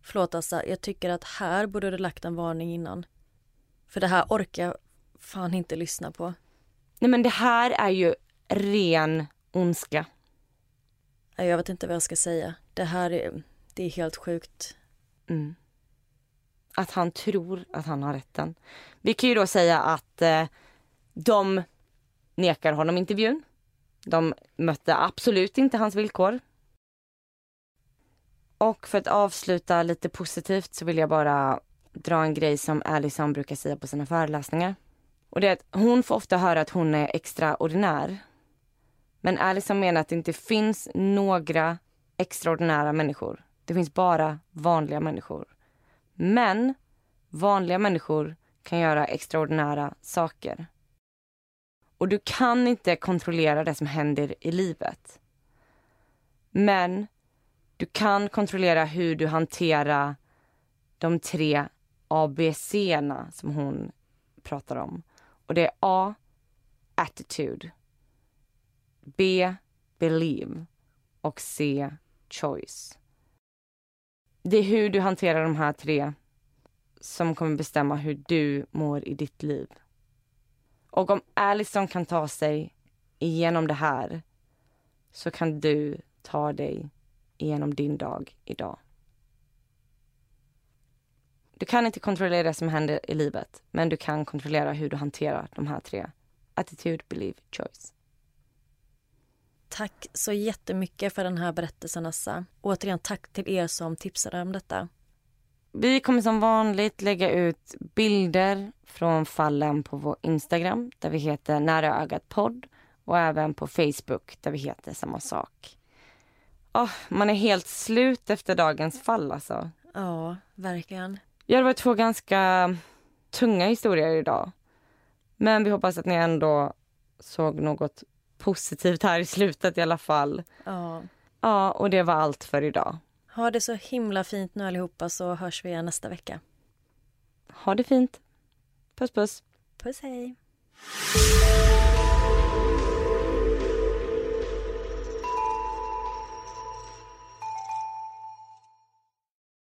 Förlåt Assa, jag tycker att här borde du lagt en varning innan. För det här orkar jag fan inte lyssna på. Nej men det här är ju ren ondska. Jag vet inte vad jag ska säga. Det här är, det är helt sjukt. Mm. Att han tror att han har rätten. Vi kan ju då säga att eh, de nekar honom intervjun. De mötte absolut inte hans villkor. Och för att avsluta lite positivt så vill jag bara dra en grej som Alison brukar säga på sina föreläsningar. Och det är att hon får ofta höra att hon är extraordinär. Men Alison menar att det inte finns några extraordinära människor. Det finns bara vanliga människor. Men vanliga människor kan göra extraordinära saker. Och du kan inte kontrollera det som händer i livet. Men du kan kontrollera hur du hanterar de tre ABC-erna som hon pratar om. Och det är A. Attitude. B. Believe. Och C. Choice. Det är hur du hanterar de här tre som kommer bestämma hur du mår i ditt liv. Och om Allison kan ta sig igenom det här så kan du ta dig igenom din dag idag. Du kan inte kontrollera det som händer i livet men du kan kontrollera hur du hanterar de här tre. Attitude, believe, choice. Tack så jättemycket för den här berättelsen Assa. Återigen tack till er som tipsade om detta. Vi kommer som vanligt lägga ut bilder från fallen på vår Instagram där vi heter Nära ögat podd och även på Facebook där vi heter samma sak. Oh, man är helt slut efter dagens fall alltså. Ja, verkligen. Ja, det var två ganska tunga historier idag. Men vi hoppas att ni ändå såg något positivt här i slutet i alla fall. Ja. Ja, och det var allt för idag. Ha det så himla fint nu allihopa så hörs vi igen nästa vecka. Ha det fint. Puss puss. Puss hej.